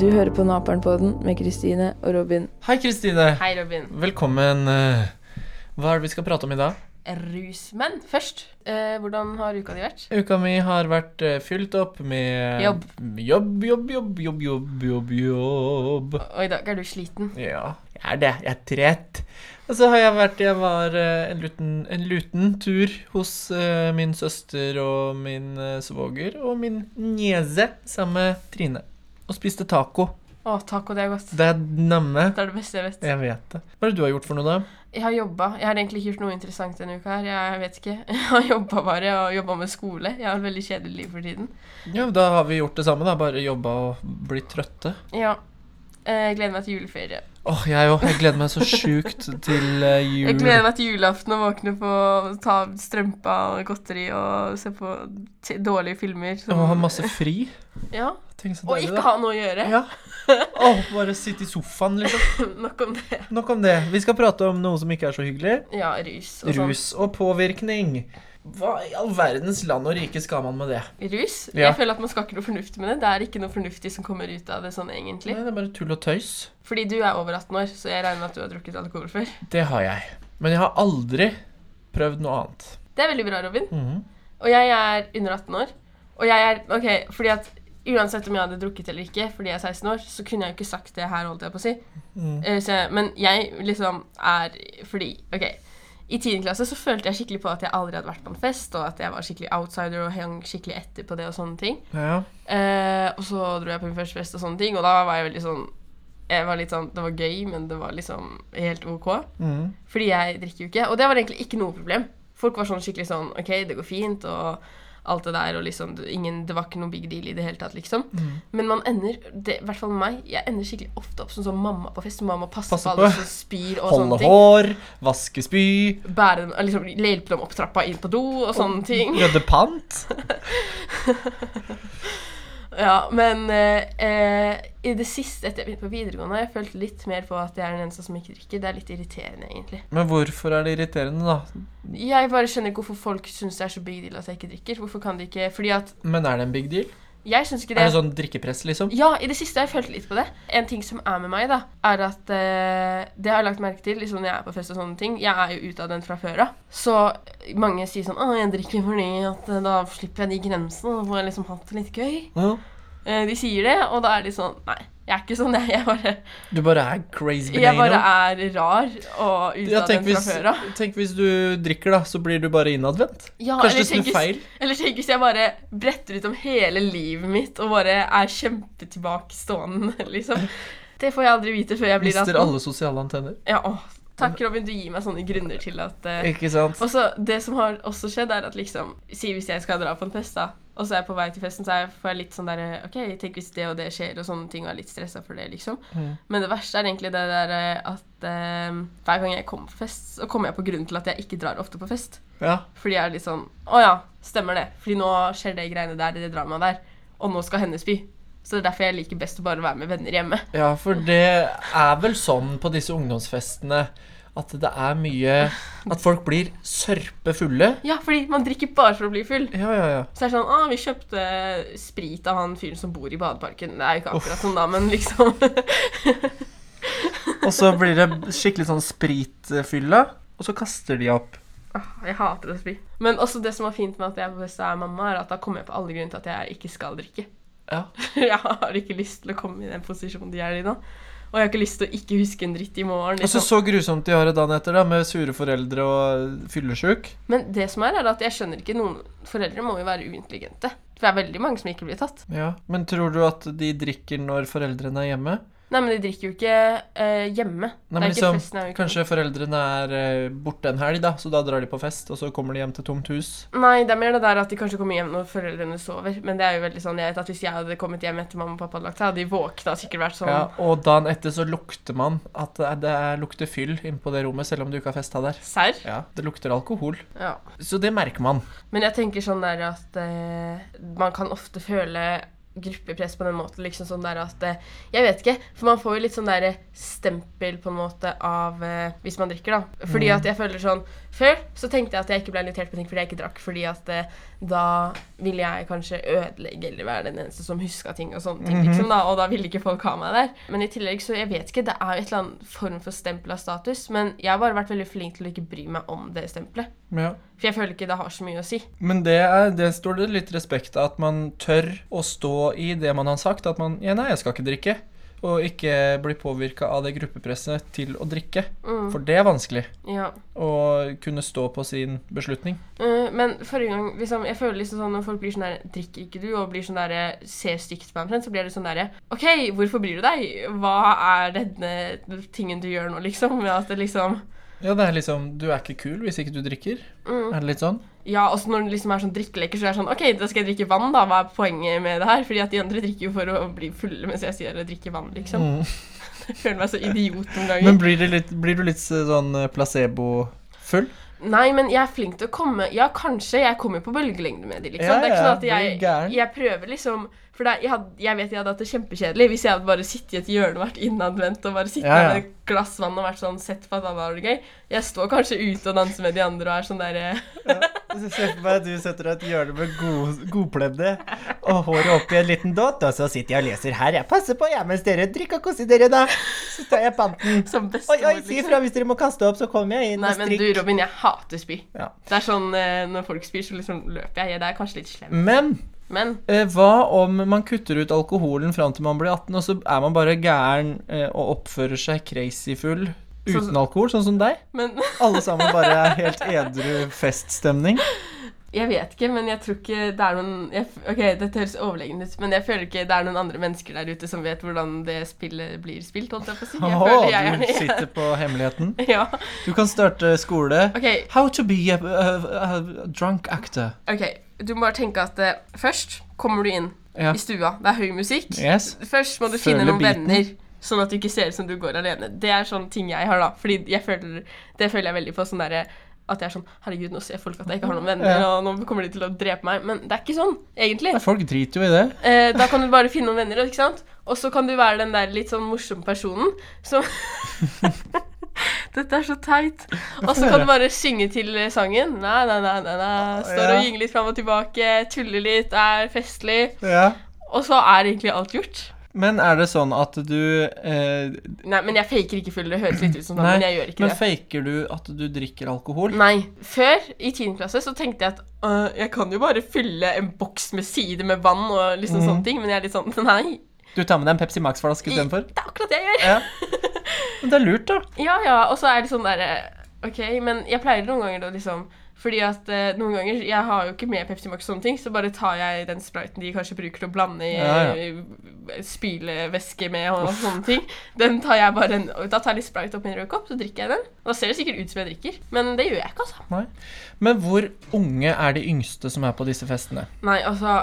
Du hører på Naperen-podden med Kristine og Robin. Hei, Kristine. Hei, Robin. Velkommen. eh, Hva er det vi skal prate om i dag? Rusmenn først, eh, hvordan har uka di vært? Uka mi har vært eh, fylt opp med Jobb. Jobb, jobb, jobb, jobb, jobb, jobb, jobb. Og i dag er du sliten. Ja, jeg er det. Jeg er trett. Og så har jeg vært Jeg var eh, en luten, en luten tur hos uh, min søster og min svoger og min niese sammen med Trine. Og spiste taco. Å, taco, det er godt. Det er namme. Det er det beste jeg vet. Jeg vet det. Hva er det du har gjort for noe, da? Jeg har jobba. Jeg har egentlig ikke gjort noe interessant denne uka her. Jeg vet ikke. Jeg har jobba bare og jobba med skole. Jeg har et veldig kjedelig liv for tiden. Ja, Da har vi gjort det samme, da. Bare jobba og blitt trøtte. Ja. Eh, Jeg gleder meg til juleferie. Åh, jeg òg. Jeg gleder meg så sjukt til eh, jul. Jeg gleder meg til julaften og våkne på ta strømpa og godteri og se på dårlige filmer. Og ha masse fri. Ja. Og ikke ha noe å gjøre. Ja. Oh, bare sitte i sofaen, liksom. Nok om det. Nok om det. Vi skal prate om noe som ikke er så hyggelig. Ja, rus og sånn. Rus og påvirkning. Hva i all verdens land og rike skal man med det? Rus? Ja. Jeg føler at man skal ikke noe fornuftig med det. Det er ikke noe fornuftig som kommer ut av det sånn egentlig. Nei, det er bare tull og tøys. Fordi du er over 18 år, så jeg regner med at du har drukket alkohol før. Det har jeg. Men jeg har aldri prøvd noe annet. Det er veldig bra, Robin. Mhm. Og jeg er under 18 år. Og jeg er OK, fordi at uansett om jeg hadde drukket eller ikke fordi jeg er 16 år, så kunne jeg jo ikke sagt det her, holdt jeg på å si. Mm. Eh, så, men jeg liksom er Fordi OK. I 10. klasse så følte jeg skikkelig på at jeg aldri hadde vært på en fest, og at jeg var skikkelig outsider og hang skikkelig etter på det og sånne ting. Ja. Eh, og så dro jeg på min første fest og sånne ting, og da var jeg veldig sånn jeg var litt sånn, Det var gøy, men det var liksom helt OK. Mm. Fordi jeg drikker jo ikke. Og det var egentlig ikke noe problem. Folk var sånn skikkelig sånn OK, det går fint, og alt det der, og liksom ingen, det var ikke noe big deal i det hele tatt, liksom. Mm. Men man ender, det, i hvert fall meg, jeg ender skikkelig ofte opp som sånn mamma på fest. Mamma passer Passe på alle som spyr og Holde sånne ting. hår, vaske spy, Bære dem, liksom hjelpe dem opp trappa inn på do og sånne ting. rydde pant. Ja, men eh, eh, i det siste etter jeg begynte på videregående, har jeg følt litt mer på at jeg er den eneste som ikke drikker. Det er litt irriterende, egentlig. Men hvorfor er det irriterende, da? Jeg bare skjønner ikke hvorfor folk syns det er så big deal at jeg ikke drikker. Hvorfor kan de ikke Fordi at Men er det en big deal? Jeg syns ikke det. Er det. sånn drikkepress, liksom? Ja, i det siste har jeg følt litt på det. En ting som er med meg, da, er at eh, Det har jeg lagt merke til liksom når jeg er på fest og sånne ting. Jeg er jo utadvendt fra før av. Så mange sier sånn 'Å, jeg drikker fordi at eh, da slipper jeg de grensene, og får jeg liksom hatt det litt gøy'. Ja. Eh, de sier det, og da er de sånn Nei, jeg er ikke sånn, jeg. Jeg bare, Du bare er crazy jeg bare er rar og Ja, utadvendt hvis, fra før av. tenk hvis du drikker, da, så blir du bare innadvendt. Ja, Kanskje eller snur tenk feil? Eller tenk hvis jeg bare bretter ut om hele livet mitt og bare er kjempetilbakestående, liksom. Det får jeg aldri vite før jeg blir Mister alle sosiale antenner. Ja, åh. Takk, Robin. Du gir meg sånne grunner til at uh, Ikke sant? Og så Det som har også skjedd, er at liksom Si hvis jeg skal dra på en fest, da, og så er jeg på vei til festen, så jeg, får jeg litt sånn derre OK, tenk hvis det og det skjer, og sånne ting, og er litt stressa for det, liksom. Mm. Men det verste er egentlig det der eh, at uh, hver gang jeg kommer på fest, så kommer jeg på grunnen til at jeg ikke drar ofte på fest. Ja. Fordi jeg er litt sånn Å ja, stemmer det. Fordi nå skjer det greiene der, det dramaet der. Og nå skal hennes by. Så det er derfor jeg liker best å bare være med venner hjemme. ja, for det er vel sånn på disse ungdomsfestene at det er mye At folk blir sørpefulle. Ja, fordi man drikker bare for å bli full. Ja, ja, ja. Så det er sånn Å, vi kjøpte sprit av han fyren som bor i badeparken. Det er jo ikke akkurat sånn, da, men liksom Og så blir det skikkelig sånn spritfylla, og så kaster de opp. Åh, Jeg hater å spy. Men også det som var fint med at jeg er på fest er mamma, er at da kommer jeg på alle grunner til at jeg ikke skal drikke. Ja. Jeg har ikke lyst til å komme i den posisjonen de er i nå. Og jeg har ikke lyst til å ikke huske en dritt i morgen. Og så Liksom. så grusomt de har det dagen etter, da, med sure foreldre og fyllesjuk. Men det som er, er at jeg skjønner ikke Noen foreldre må jo være uintelligente. For det er veldig mange som ikke blir tatt. Ja. Men tror du at de drikker når foreldrene er hjemme? Nei, men de drikker jo ikke eh, hjemme. Nei, men liksom, festen Kanskje foreldrene er eh, borte en helg, da, så da drar de på fest, og så kommer de hjem til tomt hus. Nei, det er mer det der at de kanskje kommer hjem når foreldrene sover. Men det er jo veldig sånn, jeg vet at hvis jeg hadde kommet hjem etter mamma og pappa hadde lagt seg, hadde de våkna sikkert vært sånn Ja, og dagen etter så lukter man at det, det er- lukter fyll inne på det rommet, selv om du ikke har festa der. Serr? Ja, det lukter alkohol. Ja. Så det merker man. Men jeg tenker sånn der at eh, man kan ofte føle gruppepress på den måten. liksom sånn der at eh, Jeg vet ikke, for man får jo litt sånn der stempel på en måte av eh, hvis man drikker, da. Fordi Mm. at jeg føler sånn Før så tenkte jeg at jeg ikke ble invitert på ting fordi jeg ikke drakk, fordi at eh, da ville jeg kanskje ødelegge eller være den eneste som huska ting og sånne ting, Mhm. liksom, da, og da ville ikke folk ha meg der. Men i tillegg så jeg vet ikke, det er jo et eller annet form for stempel av status, men jeg har bare vært veldig flink til å ikke bry meg om det stempelet. Ja. For jeg føler ikke det har så mye å si. Men det, er, det står det litt respekt av, at man tør å stå i det man har sagt. At man Ja, nei, jeg skal ikke drikke. Og ikke bli påvirka av det gruppepresset til å drikke. Mm, For det er vanskelig. ja. Å kunne stå på sin beslutning. Uh, men forrige gang liksom, Jeg føler liksom sånn når folk blir sånn der Drikker ikke du? Og blir sånn der ser stygt på omtrent, så blir det sånn derre OK, hvorfor bryr du deg? Hva er denne tingen du gjør nå, liksom? Med at det liksom Ja, det er liksom Du er ikke kul hvis ikke du drikker. mm. Er det litt sånn? Ja, også når det liksom er sånn drikkeleker, så er det sånn OK, da skal jeg drikke vann, da. Hva er poenget med det her? Fordi at de andre drikker jo for å bli fulle mens jeg sier å drikke vann, liksom. Mm. Jeg føler meg så idiot noen ganger. Men blir, det litt, blir du litt sånn eh, placebo-full? Nei, men jeg er flink til å komme Ja, kanskje. Jeg kommer på bølgelengde med de, liksom. Ja, det er ikke sånn at jeg, jeg prøver liksom For er- jeg, hadde, jeg vet jeg hadde hatt det kjempekjedelig hvis jeg hadde bare sittet i et hjørne og vært innadvendt og bare sittet Ja, ja. med et glass vann og vært sånn sett på at det var gøy. Jeg står kanskje ute og danser med de andre og er sånn derre Se for meg at du setter deg i et hjørne med god, godpledde og håret oppi en liten dott, og så sitter jeg og leser her. Jeg passer på, jeg, mens dere drikker og koser dere, da. Så tar jeg panten. som Oi, oi, si ifra hvis dere må kaste opp, så kommer jeg inn Nei, og men du. Robin, jeg hater spy. Ja. Det er sånn eh, når folk spyr, så liksom løper jeg. Det er kanskje litt slemt. Men Men eh, hva om man kutter ut alkoholen fram til man blir 18, og så er man bare gæren eh, og oppfører seg crazyfull uten så, alkohol, sånn som deg? Men Alle sammen bare er helt edru feststemning? Jeg vet ikke, men jeg tror ikke det er noen jeg, Ok, dette høres overlegent ut, men jeg føler ikke det er noen andre mennesker der ute som vet hvordan det spillet blir spilt, holdt jeg på å si. Jeg Åh, føler jeg du den sitter på hemmeligheten. Ja. Du kan starte skole. Ok, How to be a, a, a drunk actor. ok. Du må bare tenke at uh, først kommer du inn Ja. i stua. Det er høy musikk. Yes. Først må du Føle finne noen biten. venner, sånn at du ikke ser ut som du går alene. Det er sånne ting jeg har, da. Fordi jeg føler, det føler jeg veldig på sånn derre at jeg er sånn Herregud, nå ser folk at jeg ikke har noen venner, Ja. og nå kommer de til å drepe meg. Men det er ikke sånn, egentlig. Ja, Folk driter jo i det. Eh, da kan du bare finne noen venner, ikke sant? Og så kan du være den der litt sånn morsomme personen som Dette er så teit. Og så kan du bare synge til sangen. Nei, nei, nei, nei, nei. Står Ja. og gynger litt fram og tilbake, tuller litt, er festlig. Ja. Og så er egentlig alt gjort. Men er det sånn at du eh, Nei, men jeg faker ikke full. Det høres litt ut som sånn, men jeg gjør ikke Men det. faker du at du drikker alkohol? Nei. Før, i 10. klasse, så tenkte jeg at øh, jeg kan jo bare fylle en boks med sider med vann og liksom mm. sånne ting, men jeg er litt sånn Nei. Du tar med deg en Pepsi Max-flaske istedenfor? Det er akkurat det jeg gjør. Ja. Men det er lurt, da. Ja, ja, og så er det sånn derre OK, men jeg pleier noen ganger å liksom Fordi at eh, noen ganger Jeg har jo ikke med Pepsi Max og sånne ting, så bare tar jeg den spriten de kanskje bruker til å blande i Ja, ja. spylevæske med og, sånne ting. Den tar jeg bare en, Da tar jeg litt sprite oppi en rød kopp, så drikker jeg den. Da ser det sikkert ut som jeg drikker, men det gjør jeg ikke, altså. Men hvor unge er de yngste som er på disse festene? Nei, altså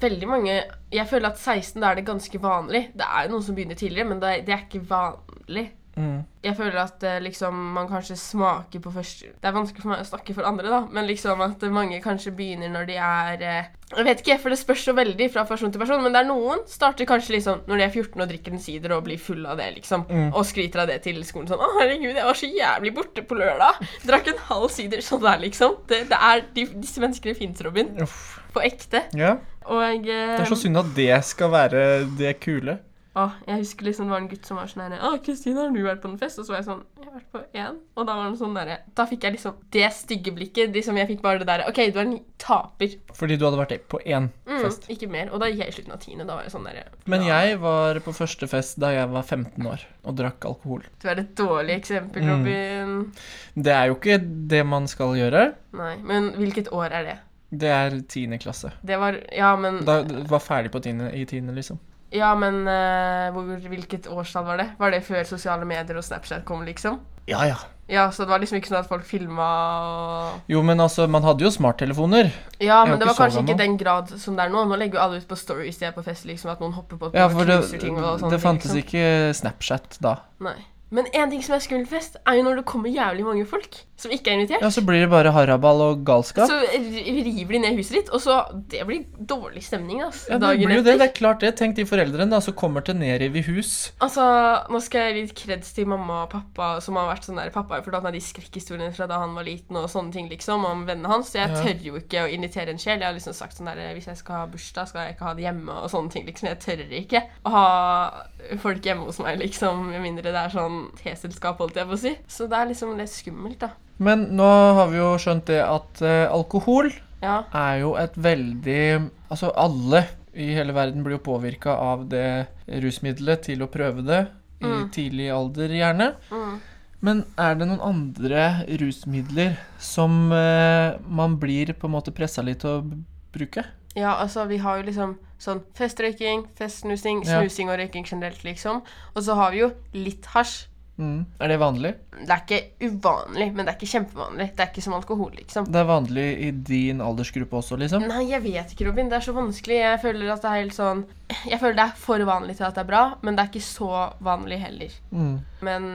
Veldig mange Jeg føler at 16 da er det ganske vanlig. Det er jo noen som begynner tidligere, men det det er ikke vanlig. Mm. Jeg føler at eh, liksom man kanskje smaker på første Det er vanskelig for meg å snakke for andre, da, men liksom at mange kanskje begynner når de er eh, Jeg vet ikke, for det spørs så veldig fra person til person, men det er noen starter kanskje liksom når de er 14 og drikker en sider og blir full av det, liksom, Mm. og skryter av det til skolen sånn 'Å, herregud, jeg var så jævlig borte på lørdag'. Drakk en halv sider. Sånn der, liksom. Det, det er, de, disse menneskene fins, Robin. Uff. På ekte. Ja. Og eh, Det er så synd at det skal være det kule. Å, jeg husker liksom det var en gutt som var sånn her 'Å, Kristine, har du vært på en fest?' Og så var jeg sånn 'Jeg har vært på én.' Og da var han sånn derre Da fikk jeg liksom det stygge blikket. Liksom jeg fikk bare det derre 'OK, du er en taper'. Fordi du hadde vært på én Mm, fest. ikke mer. Og da gikk jeg i slutten av tiende. Da var jeg sånn derre Men jeg var på første fest da jeg var 15 år og drakk alkohol. Du er et dårlig eksempel, Mm. Robin. Det er jo ikke det man skal gjøre. Nei. Men hvilket år er det? Det er tiende klasse. Det var Ja, men Da var ferdig på tiende, i tiende, liksom. Ja, men eh, hvor, hvilket årstall var det? Var det før sosiale medier og Snapchat kom, liksom? Ja, ja. Ja, så det var liksom ikke sånn at folk filma og Jo, men altså, man hadde jo smarttelefoner. Ja, men det var kanskje ikke den grad som det er nå. Nå legger jo alle ut på stories de er på fest, liksom, at noen hopper på et Ja, for det, ting og sånne det ting, fantes liksom. ikke Snapchat da. Nei. Men en ting som er skummelt fest, er jo når det kommer jævlig mange folk som ikke er invitert. Ja, så blir det bare haraball og galskap. Så river de ned huset ditt, og så Det blir dårlig stemning, altså, Ja, det dagen blir jo det. Det er klart det. Tenk de foreldrene da, som kommer til nedrive hus. Altså, nå skal jeg gi kreds til mamma og pappa, som har vært sånn der Pappa har fortalt meg de skrekkhistoriene fra da han var liten, og sånne ting, liksom, om vennene hans. Så jeg Ja. tør jo ikke å invitere en sjel. Jeg har liksom sagt sånn der Hvis jeg skal ha bursdag, skal jeg ikke ha det hjemme, og sånne ting, liksom. Jeg tør ikke å ha folk hjemme hos meg, liksom, med mindre det er sånn teselskap, holdt jeg på å si. Så det er liksom litt skummelt, da. Men nå har vi jo skjønt det at eh, alkohol Ja. er jo et veldig Altså alle i hele verden blir jo påvirka av det rusmiddelet til å prøve det i Mm. tidlig alder, gjerne. Mm. Men er det noen andre rusmidler som eh, man blir på en måte pressa litt til å bruke? Ja, altså, vi har jo liksom sånn festrøyking, festsnusing, snusing og røyking generelt, liksom. Og så har vi jo litt hasj. Mm. Er det vanlig? Det er ikke uvanlig, men det er ikke kjempevanlig. Det er ikke som alkohol, liksom. Det er vanlig i din aldersgruppe også, liksom? Nei, jeg vet ikke, Robin. Det er så vanskelig. Jeg føler at det er helt sånn Jeg føler det er for vanlig til at det er bra, men det er ikke så vanlig heller. Mm. Men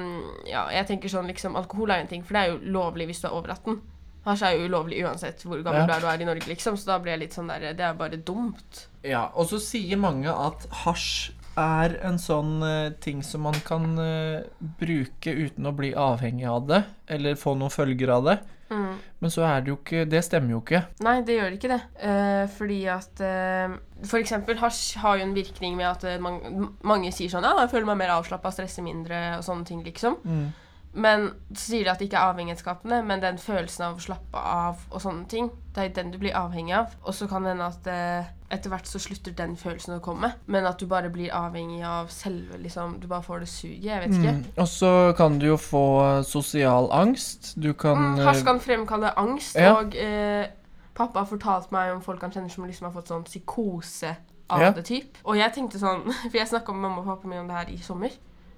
ja, jeg tenker sånn liksom Alkohol er jo en ting, for det er jo lovlig hvis du er over 18. Hasj er jo ulovlig uansett hvor gammel Ja. du er du er i Norge, liksom, så da blir jeg litt sånn der Det er bare dumt. Ja, og så sier mange at hasj er en sånn eh, ting som man kan eh, bruke uten å bli avhengig av det, eller få noen følger av det. Mm. Men så er det jo ikke Det stemmer jo ikke. Nei, det gjør ikke det. Eh, fordi at For eksempel hasj har jo en virkning med at man, mange sier sånn Ja, jeg føler meg mer avslappa, stresser mindre og sånne ting, liksom. Mm. Men så sier de at det ikke er avhengighetsskapende, men den følelsen av å slappe av og sånne ting, det er den du blir avhengig av. Og så kan det hende at etter hvert så slutter den følelsen å komme, men at du bare blir avhengig av selve liksom Du bare får det suget. Jeg vet ikke. Mm. Og så kan du jo få sosial angst. Du kan Mm, hasj kan fremkalle angst, Ja. og eh, pappa har fortalt meg om folk han kjenner som liksom har fått sånn psykose av Ja. det typ. Og jeg tenkte sånn For jeg snakka med mamma og pappa min om det her i sommer.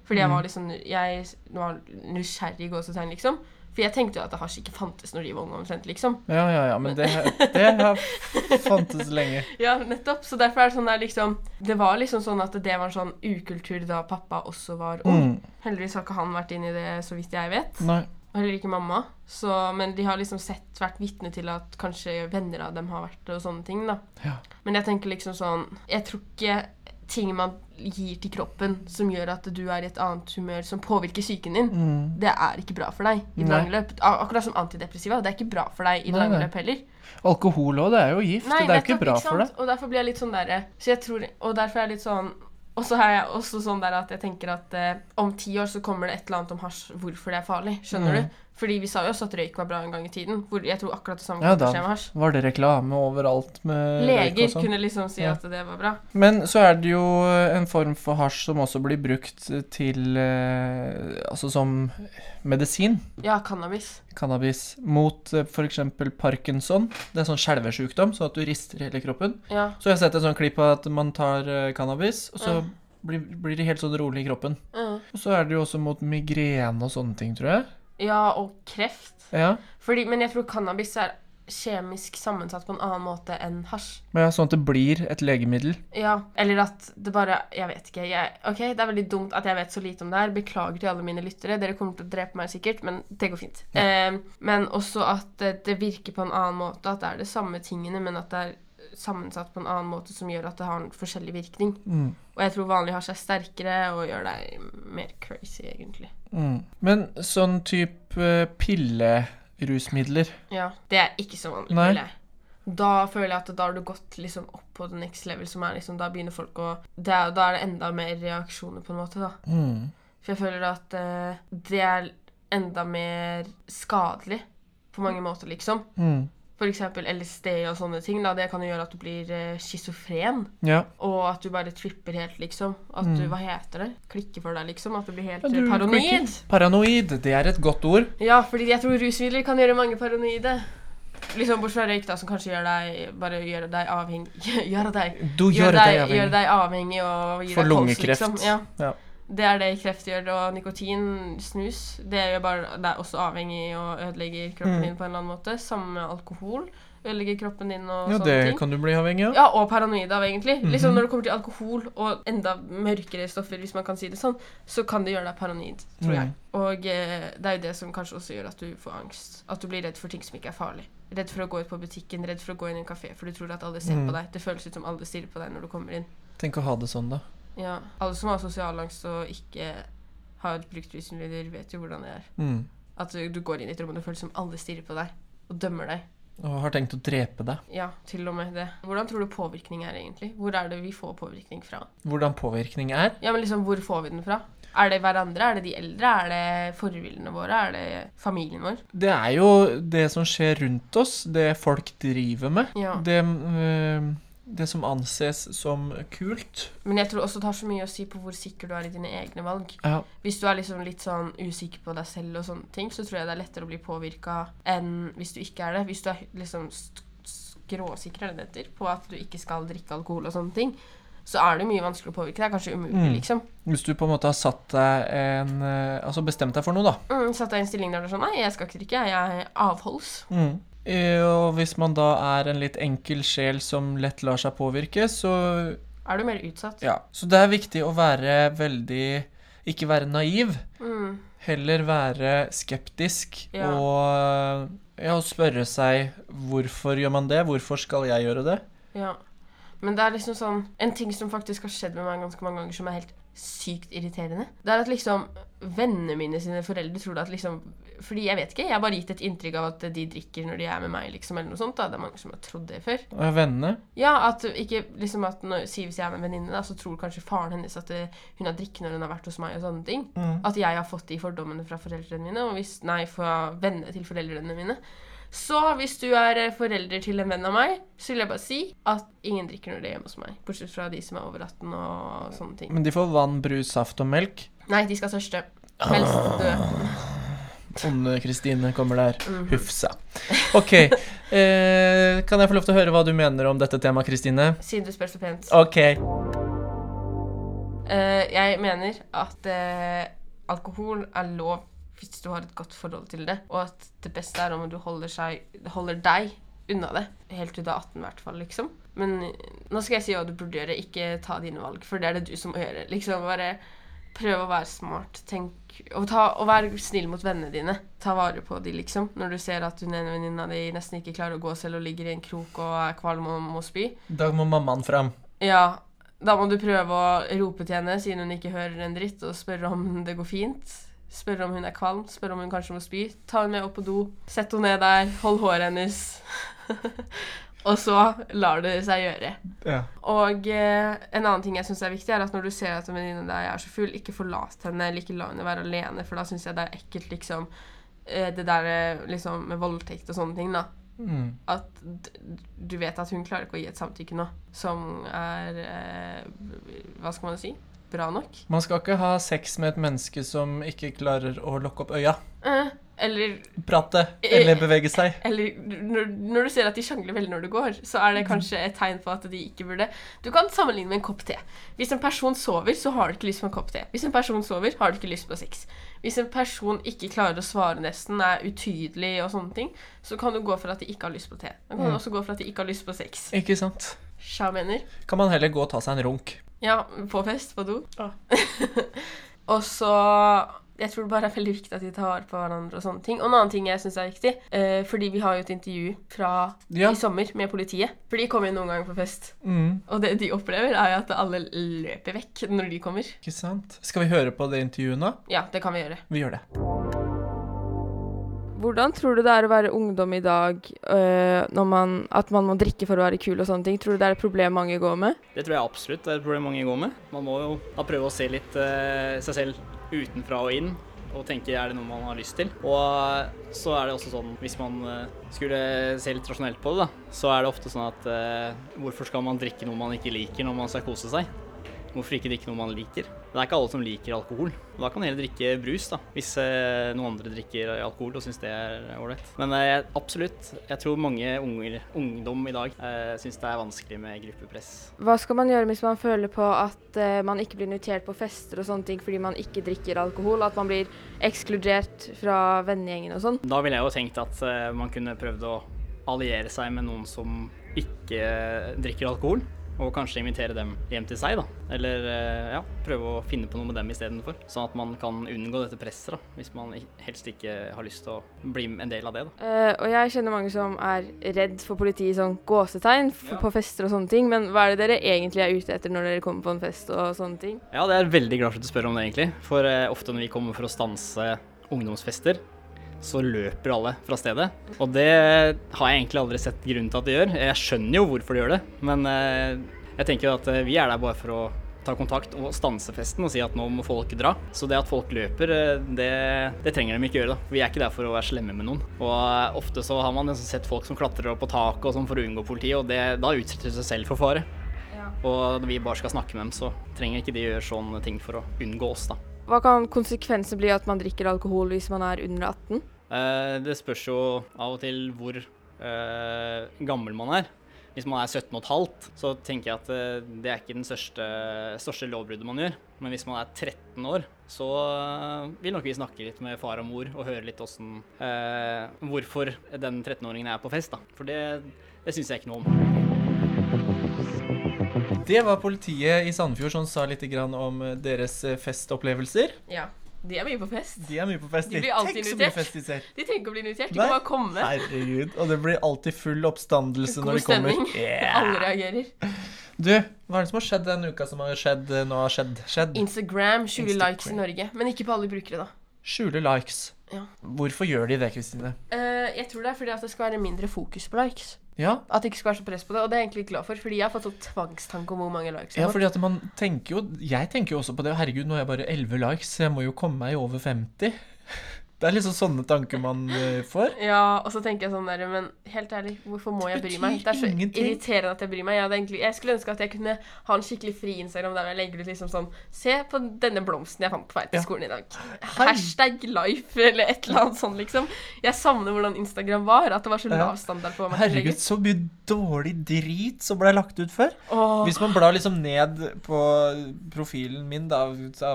Fordi jeg Mm. var liksom Jeg var nysgjerrig gåsetegn, liksom. For jeg tenkte jo at det hasj ikke fantes når de var unge omtrent, liksom. Ja, ja, ja, men det, det har fantes lenge. Ja, nettopp. Så derfor er det sånn der liksom Det var liksom sånn at det var en sånn ukultur da pappa også var ung. Mm. Heldigvis har ikke han vært inn i det, så vidt jeg vet. Nei. Og heller ikke mamma. Så, men de har liksom sett, vært vitne til at kanskje venner av dem har vært det, og sånne ting. da. Ja. Men jeg tenker liksom sånn Jeg tror ikke ting man gir til kroppen som gjør at du er i et annet humør, som påvirker psyken din, Mm. det er ikke bra for deg i det lange løp. Akkurat som antidepressiva. Det er ikke bra for deg i det lange løp heller. Alkohol òg, det er jo gift. det er jo ikke bra bra for deg. Og derfor blir jeg litt sånn derre Så tror Og derfor er jeg litt sånn Og så er jeg også sånn der at jeg tenker at eh, om ti år så kommer det et eller annet om hasj, hvorfor det er farlig. Skjønner Mm. du? Fordi vi sa jo også at røyk var bra en gang i tiden. Hvor jeg tror akkurat det samme Ja da. Var det reklame overalt med røyk Leger og sånn? kunne liksom si Ja. at det var bra. Men så er det jo en form for hasj som også blir brukt til eh, Altså som medisin. Ja, cannabis. Cannabis. Mot eh, f.eks. parkinson. Det er sånn skjelvesjukdom, sånn at du rister hele kroppen. Ja. Så jeg har sett en sånn klipp av at man tar eh, cannabis, og så mm. blir, blir det helt sånn rolig i kroppen. Mm. Og så er det jo også mot migrene og sånne ting, tror jeg. Ja, og kreft. Ja. Fordi, men jeg tror cannabis er kjemisk sammensatt på en annen måte enn hasj. Men ja, Sånn at det blir et legemiddel. Ja, eller at det bare Jeg vet ikke. Jeg, ok, Det er veldig dumt at jeg vet så lite om det her. Beklager til alle mine lyttere. Dere kommer til å drepe meg sikkert, men det går fint. Eh, men også at det, det virker på en annen måte. At det er det samme tingene, men at det er sammensatt på en annen måte som gjør at det har en forskjellig virkning. Mm. Og jeg tror vanlig hasj er sterkere og gjør deg mer crazy, egentlig. Mm. Men sånn type pillerusmidler Ja, Det er ikke så vanlig, Nei. Da føler jeg at da har du gått liksom opp på the next level, som er liksom Da begynner folk å Da er det enda mer reaksjoner, på en måte, da. mm. For jeg føler at uh, det er enda mer skadelig på mange måter, liksom. Mm. Eksempel LSD og sånne ting. da, Det kan jo gjøre at du blir eh, schizofren. Ja. Og at du bare tripper helt, liksom. At du, hva heter det? Klikker for deg, liksom. At du blir helt Mm. Eh, du paranoid. klikker. Paranoid, det er et godt ord. Ja, fordi jeg tror rusmidler kan gjøre mange paranoide. Liksom Bortsett fra røyk, da, som kanskje gjør deg bare gjør deg avhengig Gjør deg, Du gjør deg deg, avhengig. gjør deg avhengig og gir For deg kols, lungekreft. Liksom. Ja. Ja. Det er det kreft gjør, og nikotin, snus, det er jo bare Det er også avhengig og ødelegger kroppen Mm. din på en eller annen måte. Samme med alkohol. Ødelegger kroppen din og Ja, sånne det ting. kan du bli avhengig av. Ja, og paranoid av, egentlig. Mhm. Liksom Når det kommer til alkohol og enda mørkere stoffer, hvis man kan si det sånn, så kan det gjøre deg paranoid, tror jeg. Mm. Og eh, det er jo det som kanskje også gjør at du får angst. At du blir redd for ting som ikke er farlig. Redd for å gå ut på butikken, redd for å gå inn i en kafé, for du tror at alle ser Mm. på deg. Det føles ut som alle stirrer på deg når du kommer inn. Tenk å ha det sånn, da. Ja, Alle som har sosial angst og ikke har brukt rusmidler, vet jo hvordan det er. Mm. At du, du går inn i et rom og det føles som alle stirrer på deg og dømmer deg. Og har tenkt å drepe deg. Ja, til og med det. Hvordan tror du påvirkning er, egentlig? Hvor er det vi får påvirkning fra? Hvordan påvirkning er. Ja, men liksom, Hvor får vi den fra? Er det hverandre? Er det de eldre? Er det forbildene våre? Er det familien vår? Det er jo det som skjer rundt oss, det folk driver med. Ja. Det, øh, det som anses som kult. Men jeg tror også det har så mye å si på hvor sikker du er i dine egne valg. Ja. Hvis du er liksom litt sånn usikker på deg selv og sånne ting, så tror jeg det er lettere å bli påvirka enn hvis du ikke er det. Hvis du er liksom skråsikker, er det heter, på at du ikke skal drikke alkohol og sånne ting, så er det mye vanskeligere å påvirke. Det er kanskje umulig, Mm. liksom. Hvis du på en måte har satt deg en øh, Altså bestemt deg for noe, da. Mm, Satt deg i en stilling der du er sånn Nei, jeg skal ikke drikke, jeg er avholds. Mm. Eh, Og hvis man da er en litt enkel sjel som lett lar seg påvirke, så Er du mer utsatt? Ja. Så det er viktig å være veldig Ikke være naiv. Mm. Heller være skeptisk Ja. og ja, spørre seg hvorfor gjør man det? Hvorfor skal jeg gjøre det? Ja. Men det er liksom sånn En ting som faktisk har skjedd med meg ganske mange ganger, som er helt sykt irriterende, det er at liksom vennene mine sine foreldre tror at liksom Fordi jeg vet ikke, jeg har bare gitt et inntrykk av at de drikker når de er med meg, liksom, eller noe sånt. da Det er mange som har trodd det før. Og Vennene? Ja, at ikke liksom at når, Si hvis jeg er med en venninne, da, så tror kanskje faren hennes at det, hun har drikket når hun har vært hos meg, og sånne ting. Mm. At jeg har fått de fordommene fra foreldrene mine, og hvis Nei, fra vennene til foreldrene mine. Så hvis du er eh, forelder til en venn av meg, så vil jeg bare si at ingen drikker når de er hjemme hos meg. Bortsett fra de som er over 18 og sånne ting. Men de får vann, brus, saft og melk. Nei, de skal tørste. Helst dø. Onde Kristine kommer der. Mhm. Hufsa. OK. Eh, kan jeg få lov til å høre hva du mener om dette temaet, Kristine? Siden du spør så pent. OK. Eh, jeg mener at eh, alkohol er lov hvis du har et godt forhold til det, og at det beste er om du holder, seg, holder deg unna det. Helt til du er 18 i hvert fall, liksom. Men eh, nå skal jeg si hva du burde gjøre, ikke ta dine valg, for det er det du som må gjøre. Liksom bare prøv å være smart. Tenk Og, ta, og vær snill mot vennene dine. Ta vare på de, liksom. Når du ser at hun ene venninna di nesten ikke klarer å gå selv og ligger i en krok og er kvalm og må spy. Da må mammaen fram. Ja, da må du prøve å rope til henne siden hun ikke hører en dritt, og spørre om det går fint. Spørre om hun er kvalm, spørre om hun kanskje må spy. Ta henne med opp på do, sett henne ned der, hold håret hennes. og så lar det seg gjøre. Ja. Og eh, en annen ting jeg syns er viktig, er at når du ser at en venninne deg er så full, ikke forlat henne, eller ikke la henne være alene, for da syns jeg det er ekkelt, liksom. eh, Det der eh, liksom med voldtekt og sånne ting, da. Mm. At du vet at hun klarer ikke å gi et samtykke nå som er eh, Hva skal man si? Bra nok. Man skal ikke ha sex med et menneske som ikke klarer å lukke opp øya, Eh, eller prate eller bevege seg. eller når, når du ser at de sjangler veldig når du går, så er det kanskje et tegn på at de ikke burde Du kan sammenligne med en kopp te. Hvis en person sover, så har du ikke lyst på en kopp te. Hvis en person sover, har du ikke lyst på sex. Hvis en person ikke klarer å svare nesten, er utydelig og sånne ting, så kan du gå for at de ikke har lyst på te. Da kan du Mm. også gå for at de ikke har lyst på sex. Ikke sant? Sja mener. Kan man heller gå og ta seg en runk. Ja, på fest, på do. og så Jeg tror det bare er veldig viktig at de tar vare på hverandre og sånne ting. Og en annen ting jeg syns er viktig, eh, fordi vi har jo et intervju fra Ja. i sommer med politiet. For de kommer jo noen ganger på fest. Mm. Og det de opplever, er jo at alle løper vekk når de kommer. Ikke sant? Skal vi høre på det intervjuet nå? Ja, det kan vi gjøre. Vi gjør det. Hvordan tror du det er å være ungdom i dag, øh, når man, at man må drikke for å være kul og sånne ting? Tror du det er et problem mange går med? Det tror jeg absolutt det er et problem mange går med. Man må jo da prøve å se litt øh, seg selv utenfra og inn, og tenke er det noe man har lyst til. Og eh, så er det også sånn, hvis man eh, skulle se litt rasjonelt på det, da, så er det ofte sånn at eh, hvorfor skal man drikke noe man ikke liker når man skal kose seg? Hvorfor ikke drikke noe man liker? Det er ikke alle som liker alkohol. Da kan man heller drikke brus, da, hvis eh, noen andre drikker alkohol og syns det er ålreit. Men eh, absolutt, jeg tror mange unger, ungdom i dag eh, syns det er vanskelig med gruppepress. Hva skal man gjøre hvis man føler på at øh, man ikke blir invitert på fester og sånne ting fordi man ikke drikker alkohol? At man blir ekskludert fra vennegjengen og sånn? Da ville jeg jo tenkt at eh, man kunne prøvd å alliere seg med noen som ikke drikker alkohol, og kanskje invitere dem hjem til seg, da. Eller eh, ja, prøve å finne på noe med dem istedenfor. Sånn at man kan unngå dette presset, da, hvis man helst ikke har lyst til å bli en del av det, da. Uh, og jeg kjenner mange som er redd for politiet i sånn gåsetegn Ja. på fester og sånne ting, men hva er det dere egentlig er ute etter når dere kommer på en fest og sånne ting? Ja, det er veldig glad for at du spør om det, egentlig. For uh, ofte når vi kommer for å stanse ungdomsfester, så løper alle fra stedet. Og det har jeg egentlig aldri sett grunnen til at de gjør. Jeg skjønner jo hvorfor de gjør det, men eh, jeg tenker at eh, vi er der bare for å ta kontakt og stanse festen og si at nå må folk dra. Så det at folk løper, eh, det, det trenger de ikke gjøre. da. Vi er ikke der for å være slemme med noen. Og ofte så har man nesten sett folk som klatrer opp på taket og sånn for å unngå politiet, og det, da utsetter de seg selv for fare. Og når vi bare skal snakke med dem, så trenger ikke de gjøre sånne ting for å unngå oss, da. Hva kan konsekvensen bli at man drikker alkohol hvis man er under 18? Eh, det spørs jo av og til hvor eh, gammel man er. Hvis man er 17 15, så tenker jeg at eh, det er ikke den største, største lovbruddet man gjør. Men hvis man er 13 år, så vil nok vi snakke litt med far og mor og høre litt åssen eh, Hvorfor den 13-åringen er på fest, da. For det, det syns jeg ikke noe om. Det var politiet i Sandefjord som sa litt om deres festopplevelser. Ja. De er mye på fest. De er mye på fest. De blir alltid Tenk invitert. fest de ser. De trenger ikke å bli invitert, de Nei. kan bare komme. Herregud. Og det blir alltid full oppstandelse God når de kommer. stemning. Yeah. Alle reagerer. Du, hva er det som har skjedd denne uka som har skjedd eh, nå har skjedd? skjedd? Instagram skjuler likes i Norge, men ikke på alle brukere, da. Skjule likes. Ja. Hvorfor gjør de det, Kristine? Uh, jeg tror det er fordi at det skal være mindre fokus på likes. Ja, At det ikke skulle være så press på det, og det er jeg egentlig glad for, fordi jeg har fått sånn tvangstanke om hvor mange likes jeg ja har fordi at man tenker jo Jeg tenker jo også på det. Herregud, nå har jeg bare 11 likes, jeg må jo komme meg over 50. Det er liksom sånne tanker man eh, får. Ja, og så tenker jeg sånn der, men helt ærlig, hvorfor må jeg bry meg? Det er så ingenting. irriterende at jeg bryr meg. Jeg, egentlig, jeg skulle ønske at jeg kunne ha en skikkelig fri Instagram der jeg legger ut liksom sånn Se på denne blomsten jeg fant på vei til skolen i dag. Hei. Hashtag life, eller et eller annet sånt, liksom. Jeg savner hvordan Instagram var. At det var så lav standard på hva man Herregud, så mye dårlig drit som ble lagt ut før. Åh. Hvis man blar liksom ned på profilen min, da,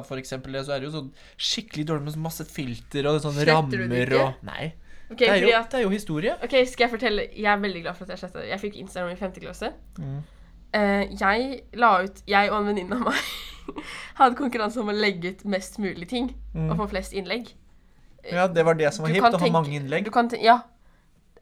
for eksempel, så er det jo sånn skikkelig dårlig med masse filter og sånne Sletter du det rammer ikke? og Nei. Ok, det, er fordi jo, at det er jo historie. Ok, skal jeg fortelle Jeg er veldig glad for at jeg sletta det. Jeg fikk Instagram i 5. klasse. Mm. Eh, jeg la ut Jeg og en venninne av meg hadde konkurranse om å legge ut mest mulig ting Mm. og få flest innlegg. Ja, det var det som var Du hipt, kan å ha tenke- mange innlegg. Du kan ten- ja.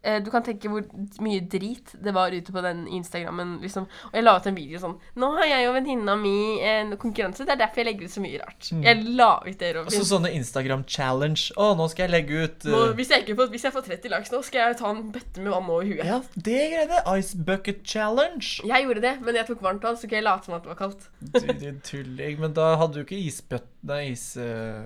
Eh, du kan tenke hvor mye drit det var ute på den Instagrammen. Liksom. Og jeg la ut en video sånn 'Nå har jeg og venninna mi en konkurranse. Det er derfor jeg legger ut så mye rart.' Mm. Jeg la ut det, Og så sånne Instagram-challenge. Å, nå skal jeg legge ut Nå, eh, hvis, jeg ikke får, hvis jeg får 30 likes nå, skal jeg ta en bøtte med vann over huet. Ja, det greiene. Ice bucket challenge. Jeg gjorde det, men jeg tok varmt vann, så kan jeg late som at det var kaldt. Du, du tulling. Men da hadde du ikke isbøtt... Nei, is... Uh,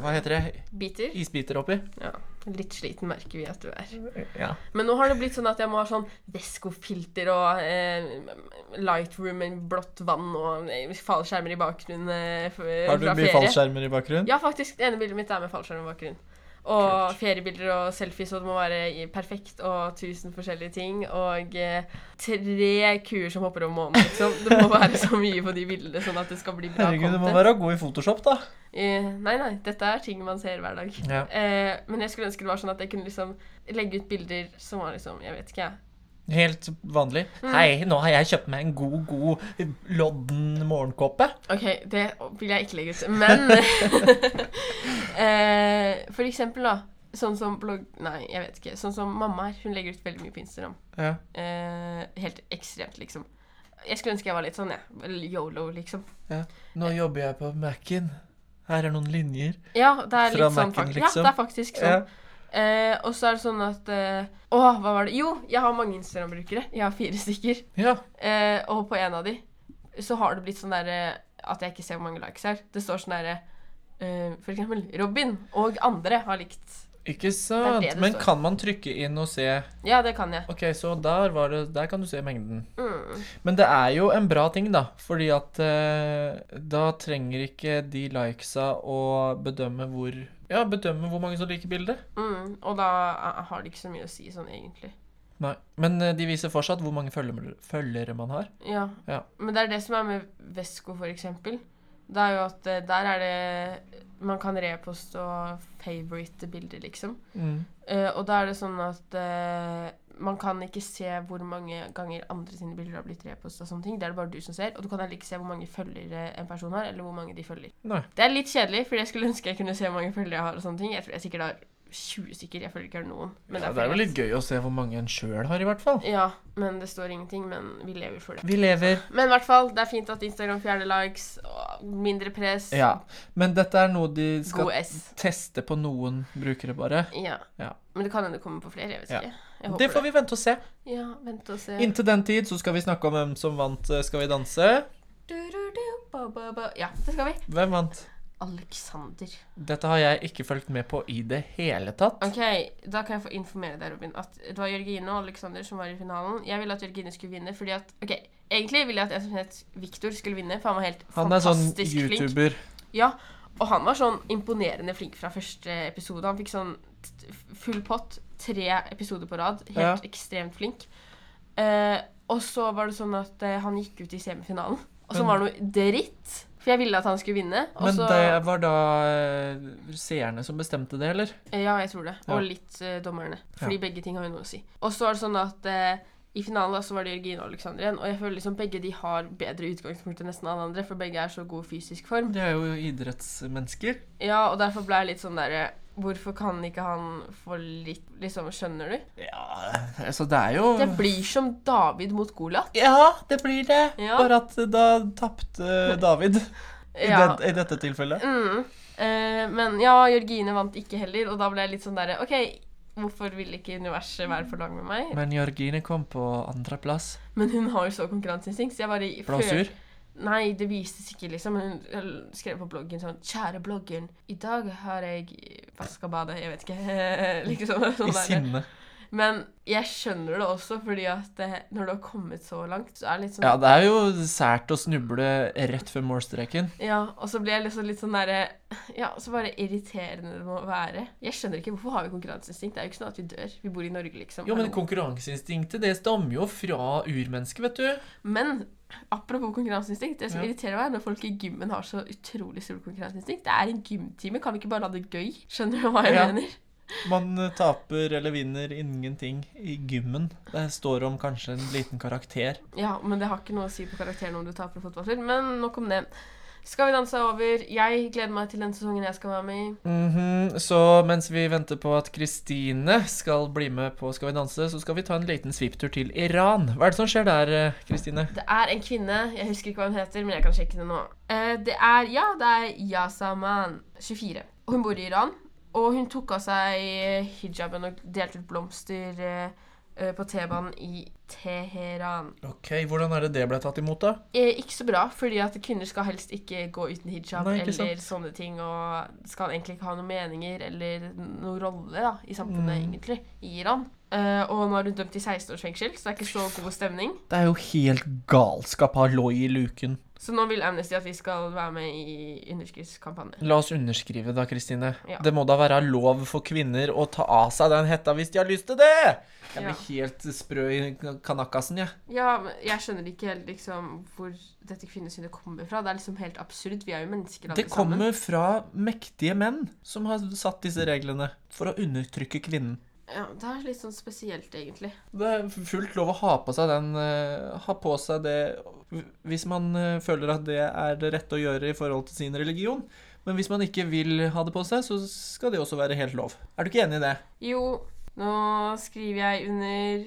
hva heter det? Biter. Isbiter oppi? Ja. Litt sliten merker vi at du er. Ja. Men nå har det blitt sånn at jeg må ha sånn Vesco-filter og eh, Lightroom med blått vann og eh, fallskjermer i bakgrunnen eh, Har du mye fallskjermer i bakgrunnen? Ja, faktisk. Det ene bildet mitt er med fallskjerm i bakgrunnen. Og feriebilder og selfies, og det må være perfekt, og tusen forskjellige ting. Og eh, tre kuer som hopper over månen, liksom. Det må være så mye på de bildene, sånn at det skal bli bra Herregud, du må være god i Photoshop, da. Eh, nei, nei. Dette er ting man ser hver dag. Ja. Eh, men jeg skulle ønske det var sånn at jeg kunne liksom legge ut bilder som var liksom Jeg vet ikke, jeg. Helt vanlig. Mm. Hei, nå har jeg kjøpt meg en god, god lodden morgenkåpe. OK, det vil jeg ikke legge ut. Men eh, For eksempel, da. Sånn som blogg... Nei, jeg vet ikke. Sånn som mamma her. Hun legger ut veldig mye på Instagram. Ja. Eh, helt ekstremt, liksom. Jeg skulle ønske jeg var litt sånn, jeg. Ja. Yolo, liksom. Nå jobber jeg på Mac-en. Her er noen linjer. Ja, det er litt sånn Mac-en, liksom? Ja, det er faktisk sånn. Ja. Eh, og så er det sånn at eh, Å, hva var det? Jo, jeg har mange Instagram-brukere. Jeg har fire stykker. ja. Eh, og på en av de så har det blitt sånn derre at jeg ikke ser hvor mange likes her. Det står sånn derre eh, For eksempel Robin og andre har likt. Ikke sant? det det Men står. kan man trykke inn og se Ja, det kan jeg. Ok, så der, var det, der kan du se mengden. Mm. Men det er jo en bra ting, da. Fordi at eh, da trenger ikke de likesa å bedømme hvor Ja, bedømme hvor mange som liker bildet. Mm. Og da eh, har det ikke så mye å si sånn egentlig. Nei. Men eh, de viser fortsatt hvor mange følgere, følgere man har. Ja. Ja. Men det er det som er med Vesco, for eksempel. Det er jo at eh, der er det Man kan reposte og favorite bilder, liksom. Mm. Uh, og da er det sånn at uh, man kan ikke se hvor mange ganger andre sine bilder har blitt reposta. Det er det bare du som ser. Og du kan heller ikke se hvor mange følgere en person har, eller hvor mange de følger. Nei. Det er litt kjedelig, for jeg skulle ønske jeg kunne se hvor mange følgere jeg har og sånne ting. Jeg tror jeg sikkert har 20 stykker. Jeg følger ikke jeg har noen. Men Ja, det er jo litt gøy å se hvor mange en sjøl har, i hvert fall. Ja, men det står ingenting. Men vi lever for det. Vi lever. Men i hvert fall, det er fint at Instagram fjerner likes. Og mindre press. Ja. Men dette er noe de skal teste på noen brukere, bare. Ja. Ja. Men det kan hende det kommer på flere. Jeg vet Ja. ikke. Jeg Det får vi vente og se. Ja, vente og se. Inntil den tid så skal vi snakke om hvem som vant eh, Skal vi danse. Ja, det skal vi. Hvem vant? Alexander. Dette har jeg ikke fulgt med på i det hele tatt. Ok, da kan jeg få informere deg, Robin, at det var Jørgine og Alexander som var i finalen. Jeg ville at Jørgine skulle vinne, fordi at Ok, egentlig ville jeg at en som het Victor skulle vinne, for han var helt Han er sånn fantastisk flink. YouTuber. Ja, og han var sånn imponerende flink fra første episode. Han fikk sånn full pott, tre episoder på rad. Helt Ja. ekstremt flink. Eh, og så var det sånn at eh, han gikk ut i semifinalen, og så var det noe dritt. For jeg ville at han skulle vinne. Men så, det var da eh, seerne som bestemte det, eller? Ja, jeg tror det. Ja. Og litt uh, dommerne. Fordi Ja. begge ting har jo noe å si. Og så er det sånn at uh, i finalen da, så var det Jørgine og Alexander igjen. Og jeg føler liksom begge de har bedre utgangspunkt enn nesten alle andre, for begge er så god fysisk form. De er jo idrettsmennesker. Ja, og derfor ble jeg litt sånn derre Hvorfor kan ikke han få litt Liksom, skjønner du? Ja, altså det er jo Det blir som David mot Goliat. Ja, det blir det. Ja. Bare at da tapte David i, Ja. det, i dette tilfellet. Mm. Eh, men ja, Jørgine vant ikke heller, og da ble jeg litt sånn derre OK, hvorfor vil ikke universet være på lag med meg? Men Jørgine kom på andreplass. Men hun har jo så konkurranseinstinkt, så jeg bare Blåsur? sur? Nei, det vises ikke, liksom. Hun skrev på bloggen sånn 'Kjære bloggen, i dag har jeg vaska badet.' Jeg vet ikke. liksom sånn I sinne. Men jeg skjønner det også, fordi at det, når du har kommet så langt, så er det litt sånn Ja, det er jo sært å snuble rett før målstreken. Ja, og så blir jeg liksom litt sånn derre Ja, så bare irriterende det må være. Jeg skjønner ikke hvorfor har vi konkurranseinstinkt. Det er jo ikke sånn at vi dør. Vi bor i Norge, liksom. Jo, men konkurranseinstinktet, det stammer jo fra urmennesket, vet du. Men apropos konkurranseinstinkt, det som Ja. irriterer meg, når folk i gymmen har så utrolig stort konkurranseinstinkt. Det er en gymtime, kan vi ikke bare la det gøy? Skjønner du hva jeg Ja. mener? Man eh, taper eller vinner ingenting i gymmen. Det står om kanskje en liten karakter. Ja, men det har ikke noe å si på karakteren om du taper fotballspill. Men nok om det. Skal vi danse er over? Jeg gleder meg til den sesongen jeg skal være med i. Mhm, Så mens vi venter på at Kristine skal bli med på Skal vi danse, så skal vi ta en liten svipptur til Iran. Hva er det som skjer der, eh, Kristine? Det er en kvinne, jeg husker ikke hva hun heter, men jeg kan sjekke det nå. Eh, det er, ja, det er Yasaman, 24. Hun bor i Iran. Og hun tok av seg hijaben og delte ut blomster eh, på T-banen i Teheran. Ok, Hvordan er det det ble tatt imot, da? Eh, ikke så bra, fordi at kvinner skal helst ikke gå uten hijab Nei, eller eller sånne ting, og skal egentlig ikke ha noen meninger eller noen rolle da, i samfunnet, Mm. egentlig, i Iran. Eh, og nå er hun dømt til 16 års fengsel, så det er ikke så god stemning. Det er jo helt galskap halloi i luken. Så nå vil Amnesty at vi skal være med i underskriftskampanje. La oss underskrive da, Kristine. Ja. Det må da være lov for kvinner å ta av seg den hetta hvis de har lyst til det! Jeg Ja. blir helt sprø i kanakkasen, jeg. Ja, men jeg skjønner ikke helt liksom hvor dette kvinnesynet kommer fra. Det er liksom helt absurd. Vi er jo mennesker alle sammen. Det kommer fra mektige menn som har satt disse reglene for å undertrykke kvinnen. Ja, det er litt sånn spesielt, egentlig. Det er fullt lov å ha på seg den eh, Ha på seg det hvis man eh, føler at det er det rette å gjøre i forhold til sin religion. Men hvis man ikke vil ha det på seg, så skal det også være helt lov. Er du ikke enig i det? Jo, nå skriver jeg under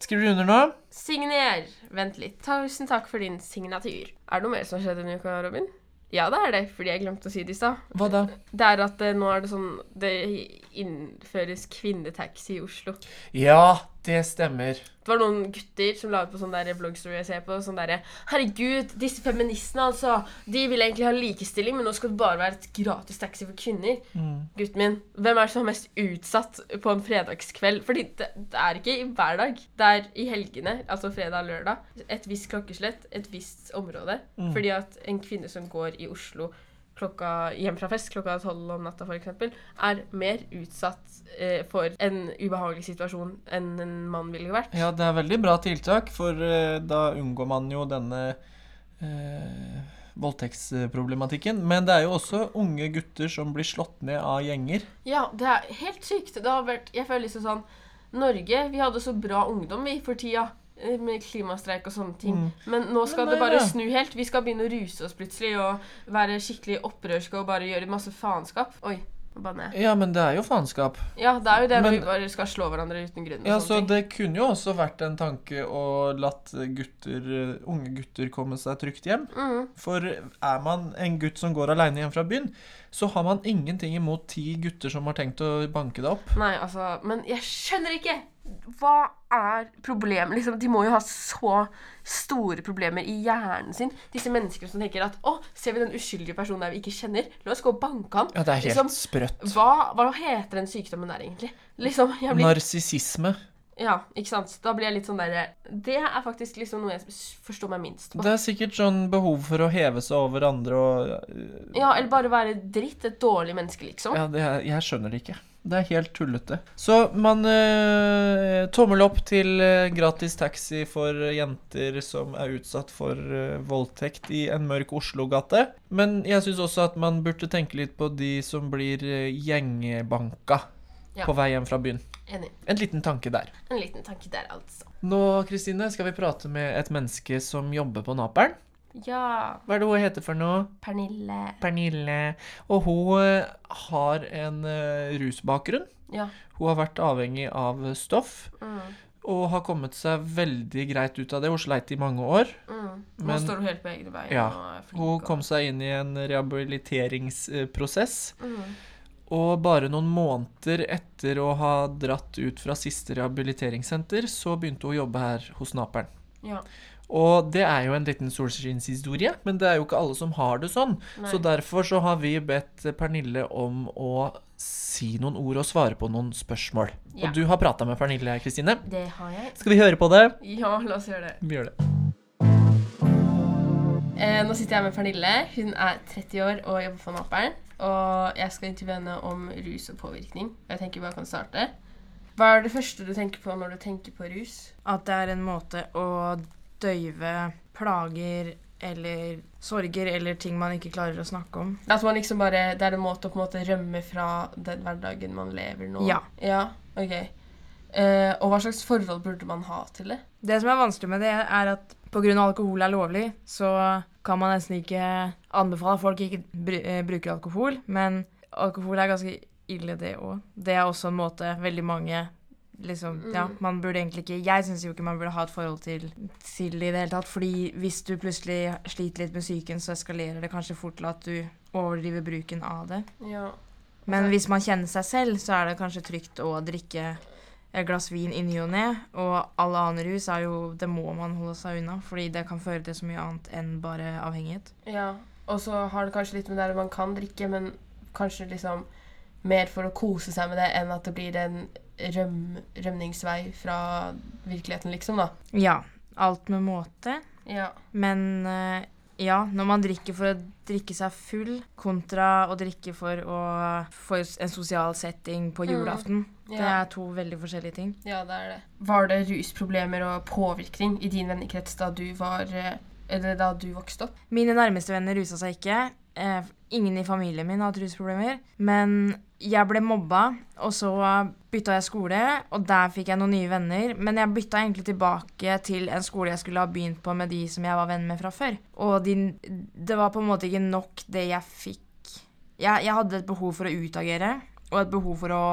Skriver du under nå? Signer! Vent litt. Tusen takk for din signatur. Er det noe mer som har skjedd denne uka, Robin? Ja, det er det, fordi jeg glemte å si det i stad. Hva da? Det er at eh, nå er det sånn Det innføres kvinnetaxi i Oslo. Ja, det stemmer. Det var noen gutter som la ut på sånn der bloggstory jeg ser på. Sånn derre Herregud, disse feministene, altså. De vil egentlig ha likestilling, men nå skal det bare være et gratis taxi for kvinner. Gutten min, hvem er det som er mest utsatt på en fredagskveld? Fordi det, det er ikke i hver dag. Det er i helgene, altså fredag og lørdag. Et visst klokkeslett, et visst område. Fordi at en kvinne som går i Oslo klokka, hjem fra fest klokka tolv om natta f.eks., er mer utsatt eh, for en ubehagelig situasjon enn en mann ville vært. Ja, det er veldig bra tiltak, for eh, da unngår man jo denne eh, voldtektsproblematikken. Men det er jo også unge gutter som blir slått ned av gjenger. Ja, det er helt sykt. Det har vært Jeg føler liksom sånn Norge, vi hadde så bra ungdom vi for tida. Eh, Med klimastreik og sånne ting. Mm. Men nå skal Men det bare snu helt. Vi skal begynne å ruse oss plutselig og være skikkelig opprørske og bare gjøre masse faenskap. Oi. Ja, men det er jo faenskap. Ja, det er jo det Men- vi bare skal slå hverandre uten grunn. Ja, så ting. det kunne jo også vært en tanke å latt gutter, eh, unge gutter komme seg trygt hjem. Mm. For er man en gutt som går aleine hjem fra byen, så har man ingenting imot ti gutter som har tenkt å banke deg opp. Nei, altså Men jeg skjønner ikke! Hva er problemet? Liksom, de må jo ha så store problemer i hjernen sin. Disse menneskene som tenker at å, ser vi den uskyldige personen der vi ikke kjenner? La oss gå og banke han. Ja, det er helt Liksom, sprøtt. Hva, hva heter den sykdommen der, egentlig? Liksom, blir Narsissisme. Ja, ikke sant? Da blir jeg litt sånn derre Det er faktisk liksom noe jeg forstår meg minst på. Det er sikkert sånn behov for å heve seg over andre og øh, Ja, eller bare være dritt. Et dårlig menneske, liksom. Ja, det er, jeg skjønner det ikke. Det er helt tullete. Så man øh, Tommel opp til øh, gratis taxi for jenter som er utsatt for øh, voldtekt i en mørk Oslo-gate. Men jeg syns også at man burde tenke litt på de som blir øh, gjengbanka Ja. på vei hjem fra byen. Enig. En liten tanke der. En liten tanke der, altså. Nå, Kristine, skal vi prate med et menneske som jobber på Naperen. Ja. Hva er det hun heter for noe? Pernille. Pernille. Og hun eh, har en eh, rusbakgrunn. Ja. Hun har vært avhengig av stoff Mm. og har kommet seg veldig greit ut av det. Hun sleit i mange år. Mm. Nå Men- står hun helt på egne bein. Ja, Hun kom seg inn i en rehabiliteringsprosess. Mm. Og bare noen måneder etter å ha dratt ut fra siste rehabiliteringssenter, så begynte hun å jobbe her hos Naperen. Ja. Og det er jo en liten solskinnshistorie, men det er jo ikke alle som har det sånn. Nei. Så derfor så har vi bedt Pernille om å si noen ord og svare på noen spørsmål. Ja. Og du har prata med Pernille, Kristine. Det har jeg. Skal vi høre på det? Ja, la oss gjøre det. Vi gjør det. Eh, nå sitter jeg med Pernille. Hun er 30 år og jobber for Naperen. Og jeg skal intervjue henne om rus og påvirkning. Jeg tenker bare kan starte. Hva er det første du tenker på når du tenker på rus? At det er en måte å døyve plager eller sorger eller ting man ikke klarer å snakke om. At man liksom bare, Det er en måte å på en måte rømme fra den hverdagen man lever nå? Ja. Ja, ok. Eh, og hva slags forhold burde man ha til det? Det som er vanskelig med det, er at pga. alkohol er lovlig, så kan man nesten ikke anbefale at folk ikke eh, bruker alkohol. Men alkohol er ganske ille, det òg. Det er også en måte veldig mange liksom, ja, Mm. man burde egentlig ikke Jeg syns jo ikke man burde ha et forhold til, til det i det hele tatt. Fordi hvis du plutselig sliter litt med psyken, så eskalerer det kanskje fort til at du overdriver bruken av det. Ja. Men Altså- hvis man kjenner seg selv, så er det kanskje trygt å drikke et glass vin i ny og ne. Og all annen rus er jo Det må man holde seg unna, fordi det kan føre til så mye annet enn bare avhengighet. Ja, og så har det kanskje litt med det at man kan drikke, men kanskje liksom mer for å kose seg med det enn at det blir en røm, rømningsvei fra virkeligheten, liksom, da. Ja. Alt med måte. Ja. Men eh, ja, når man drikker for å drikke seg full, kontra å drikke for å få en sosial setting på Mm. julaften, det er to veldig forskjellige ting. ja, det er det. Var det rusproblemer og påvirkning i din vennekrets da du var eh, Eller da du vokste opp? Mine nærmeste venner rusa seg ikke. Eh, ingen i familien min har rusproblemer. Men jeg ble mobba, og så bytta jeg skole, og der fikk jeg noen nye venner. Men jeg bytta egentlig tilbake til en skole jeg skulle ha begynt på med de som jeg var venn med fra før. Og de, det var på en måte ikke nok det jeg fikk. Jeg, jeg hadde et behov for å utagere, og et behov for å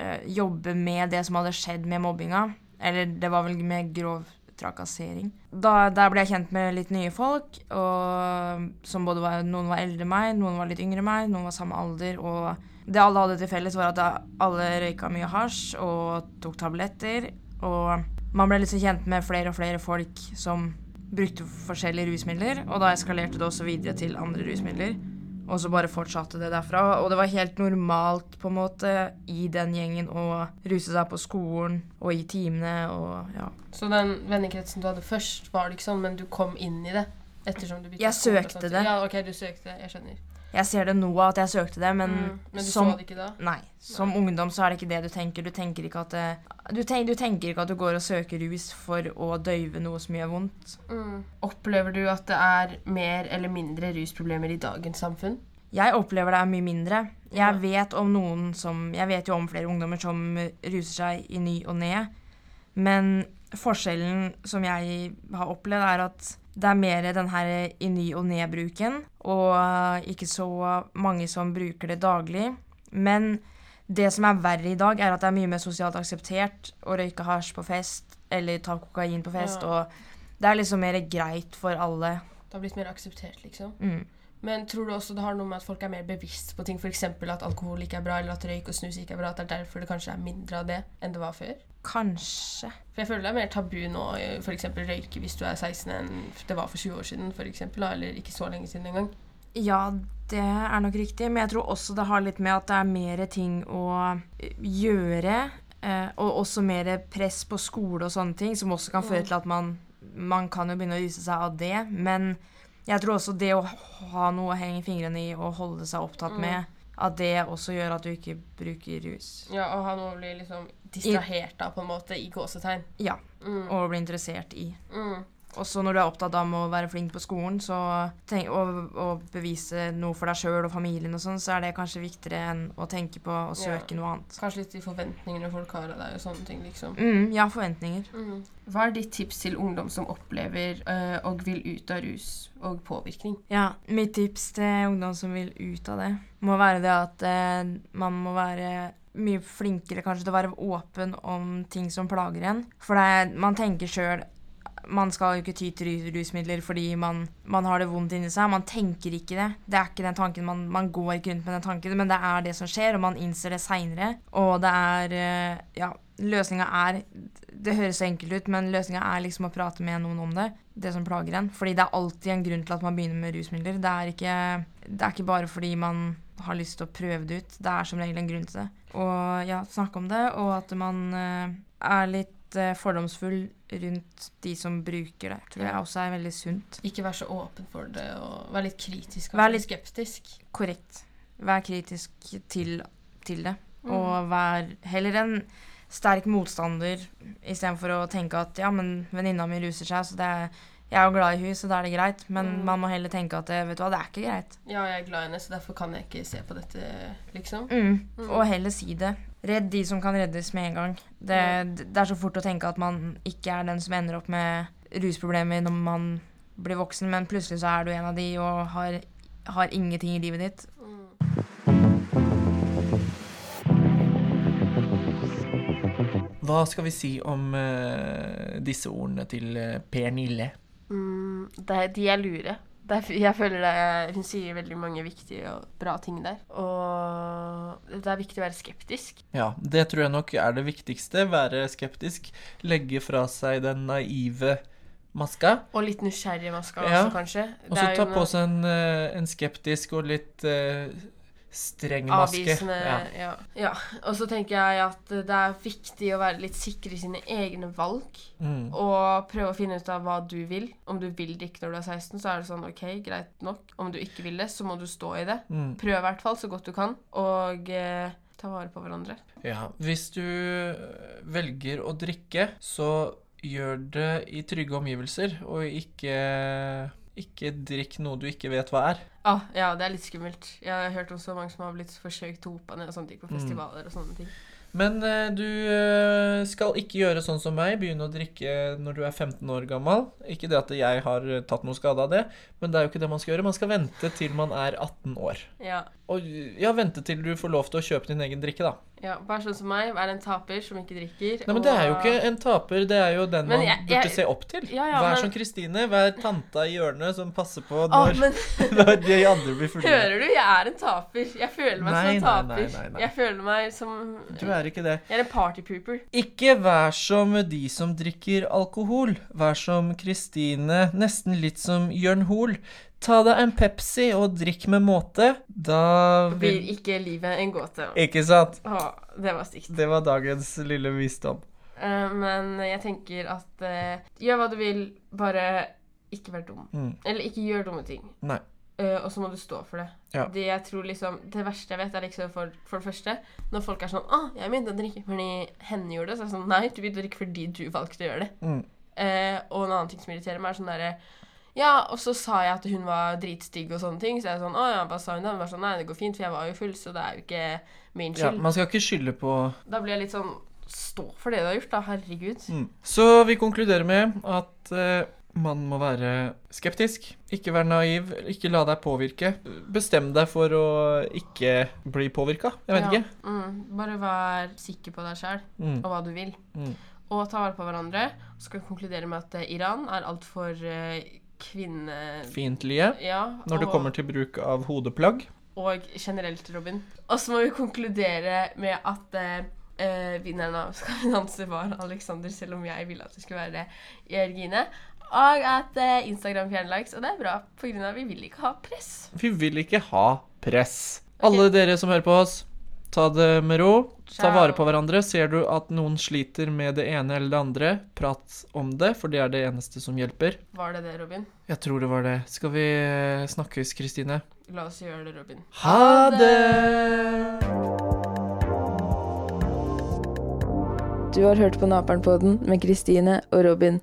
eh, jobbe med det som hadde skjedd med mobbinga. Eller det var vel med grov trakassering. Da, der ble jeg kjent med litt nye folk, og, som både var, noen var eldre enn meg, noen var litt yngre enn meg, noen var samme alder. Og det alle hadde til felles, var at alle røyka mye hasj og tok tabletter. Og man ble liksom kjent med flere og flere folk som brukte forskjellige rusmidler, og da eskalerte det også videre til andre rusmidler. Og så bare fortsatte det derfra. Og det var helt normalt på en måte i den gjengen å ruse seg på skolen og i timene og ja. Så den vennekretsen du hadde først, var sånn, men du kom inn i det? Ettersom du bytta Jeg søkte det. Ja, ok, du søkte. Jeg skjønner. Jeg ser det nå at jeg søkte det, men, mm. men du som det? Nei. Som ungdom så er det ikke det du tenker. Du tenker ikke at det, du, tenker, du tenker ikke at du går og søker rus for å døyve noe som gjør vondt. Mm. Opplever du at det er mer eller mindre rusproblemer i dagens samfunn? Jeg opplever det er mye mindre. Jeg vet om noen som Jeg vet jo om flere ungdommer som ruser seg i ny og ne. Men forskjellen som jeg har opplevd, er at det er mer den her i ny og ne-bruken, og ikke så mange som bruker det daglig. Men det som er verre i dag, er at det er mye mer sosialt akseptert å røyke hasj på fest eller ta kokain på fest, Ja. og det er liksom mer greit for alle. Det har blitt mer akseptert, liksom. Mm. Men tror du også det har noe med at folk er mer bevisst på ting? F.eks. at alkohol ikke er bra, eller at røyk og snus ikke er bra. At det er derfor det kanskje er mindre av det enn det var før? Kanskje. For jeg føler det er mer tabu nå f.eks. røyke hvis du er 16 enn det var for 20 år siden, for eksempel, eller ikke så lenge siden engang. Ja, det er nok riktig, men jeg tror også det har litt med at det er mer ting å eh, gjøre. Eh, og også mer press på skole og sånne ting, som også kan føre Mm. til at man Man kan jo begynne å ruse seg av det, men jeg tror også det å ha noe å henge fingrene i og holde seg opptatt Mm. med, at det også gjør at du ikke bruker rus. Ja, og ha noe å bli liksom distrahert av, på en måte, i gåsetegn. Ja, Mm. og bli interessert i. Mm. Også når du er opptatt av å være flink på skolen, så tenk, og, og bevise noe for deg sjøl og familien og sånn, så er det kanskje viktigere enn å tenke på å søke Ja. noe annet. Kanskje litt de forventningene folk har av deg, og sånne ting, liksom. Mm, ja, forventninger. Hva er ditt tips til ungdom som opplever øh, og vil ut av rus og påvirkning? Ja, mitt tips til ungdom som vil ut av det, må være det at øh, man må være mye flinkere kanskje til å være åpen om ting som plager en. For er, man tenker sjøl man skal jo ikke ty til rusmidler fordi man, man har det vondt inni seg. Man tenker ikke det. Det er ikke den tanken, man, man går ikke rundt med den tanken, men det er det som skjer, og man innser det seinere. Og det er eh, Ja, løsninga er Det høres så enkelt ut, men løsninga er liksom å prate med noen om det. Det som plager en. Fordi det er alltid en grunn til at man begynner med rusmidler. Det er ikke, det er ikke bare fordi man har lyst til å prøve det ut. Det er som regel en grunn til det. Og ja, snakke om det, og at man eh, er litt eh, fordomsfull rundt de som bruker det. Tror jeg også er veldig sunt. Ikke være så åpen for det, og være litt kritisk og Vær litt litt- skeptisk. Korrekt. Vær kritisk til, til det. Mm. Og vær heller en sterk motstander istedenfor å tenke at ja, men venninna mi ruser seg, så det er, jeg er jo glad i henne, så da er det greit. Men Mm. man må heller tenke at eh, vet du hva, det er ikke greit. Ja, jeg er glad i henne, så derfor kan jeg ikke se på dette, liksom. Mm. Mm. Og heller si det. Redd de som kan reddes med en gang. Det, det er så fort å tenke at man ikke er den som ender opp med rusproblemer når man blir voksen, men plutselig så er du en av de og har, har ingenting i livet ditt. Mm. Hva skal vi si om uh, disse ordene til eh, Per Nille? Mm, de er lure. Det er, jeg føler det Hun sier veldig mange viktige og bra ting der. Og det er viktig å være skeptisk. Ja, det tror jeg nok er det viktigste. Være skeptisk. Legge fra seg den naive maska. Og litt nysgjerrig maska Ja. også, kanskje. Og så ta på seg en, eh, en skeptisk og litt eh, streng maske. Avvisende Ja. ja. ja. Og så tenker jeg at det er viktig å være litt sikker i sine egne valg. Mm. Og prøve å finne ut av hva du vil. Om du vil drikke når du er 16, så er det sånn OK, greit nok. Om du ikke vil det, så må du stå i det. Mm. Prøv i hvert fall så godt du kan. Og eh, ta vare på hverandre. Ja, hvis du øh, velger å drikke, så gjør det i trygge omgivelser, og ikke, ikke drikk noe du ikke vet hva er. Ah, ja, det er litt skummelt. Jeg har hørt om så mange som har blitt forsøkt hopa ned og sånne ting på Mm. festivaler og sånne ting. Men eh, du øh, skal ikke gjøre sånn som meg, begynne å drikke når du er 15 år gammel. Ikke det at jeg har øh, tatt noe skade av det, men det er jo ikke det man skal gjøre. Man skal vente til man er 18 år. Ja. Og ja, vente til du får lov til å kjøpe din egen drikke, da. Ja. Bare sånn som meg, vær en taper som ikke drikker. Nei, men det er jo ikke en taper, det er jo den man jeg- burde se opp til. Ja, ja, Vær men- som Kristine, vær tanta i hjørnet som passer på når, når, men når de andre blir fulle. hører du? Jeg er en taper. Jeg føler meg Nei, som en taper. nei, nei. Jeg føler meg som Du er ikke det. Jeg er en partypooper. Ikke vær som de som drikker alkohol. Vær som Kristine, nesten litt som Jørn Hoel. Ta deg en Pepsi og drikk med måte. Da Blir ikke livet en gåte. Ikke sant? Å, det var stygt. Det var dagens lille visdom. Uh, men jeg tenker at uh, gjør hva du vil, bare ikke vær dum. Mm. Eller ikke gjør dumme ting. Nei. Uh, og så må du stå for det. Ja. Det jeg tror liksom Det verste jeg vet, er liksom for, for det første Når folk er sånn 'Å, jeg begynte å drikke fordi henne gjorde det.' Så er det sånn Nei, du begynte å drikke fordi du valgte å gjøre det. Mm. Uh, og en annen ting som irriterer meg, er sånn derre Ja, og så sa jeg at hun var dritstygg og sånne ting. Så jeg er sånn Å ja, hva sa hun da? Hun var sånn Nei, det går fint, for jeg var jo full, så det er jo ikke min skyld. Ja, man skal ikke skylde på Da blir jeg litt sånn Stå for det du har gjort, da. Herregud. mm. Så vi konkluderer med at uh, man må være skeptisk, ikke være naiv, ikke la deg påvirke. Bestem deg for å ikke bli påvirka. Jeg vet Ja. ikke. Mm, bare vær sikker på deg sjæl Mm. og hva du vil. Mm. Og ta vare på hverandre. Så skal vi konkludere med at eh, Iran er altfor uh, kvinne... Fiendtlige Ja, når det kommer til bruk av hodeplagg. og generelt, Robin. Og så må vi konkludere med at eh, eh, vinneren av Skal vi danse var Alexander, selv om jeg ville at det skulle være Jørgine. Og at eh, Instagram fjerner likes, og det er bra, på grunn av at vi vil ikke ha press. Vi vil ikke ha press. Okay. Alle dere som hører på oss, ta det med ro. Ta vare på hverandre. Ser du at noen sliter med det ene eller det andre, prat om det, for det er det eneste som hjelper. Var det det, Robin? Jeg tror det var det. Skal vi eh, snakkes, Kristine? La oss gjøre det, Robin. Ha det! Du har hørt på Naperen-podden med Kristine og Robin.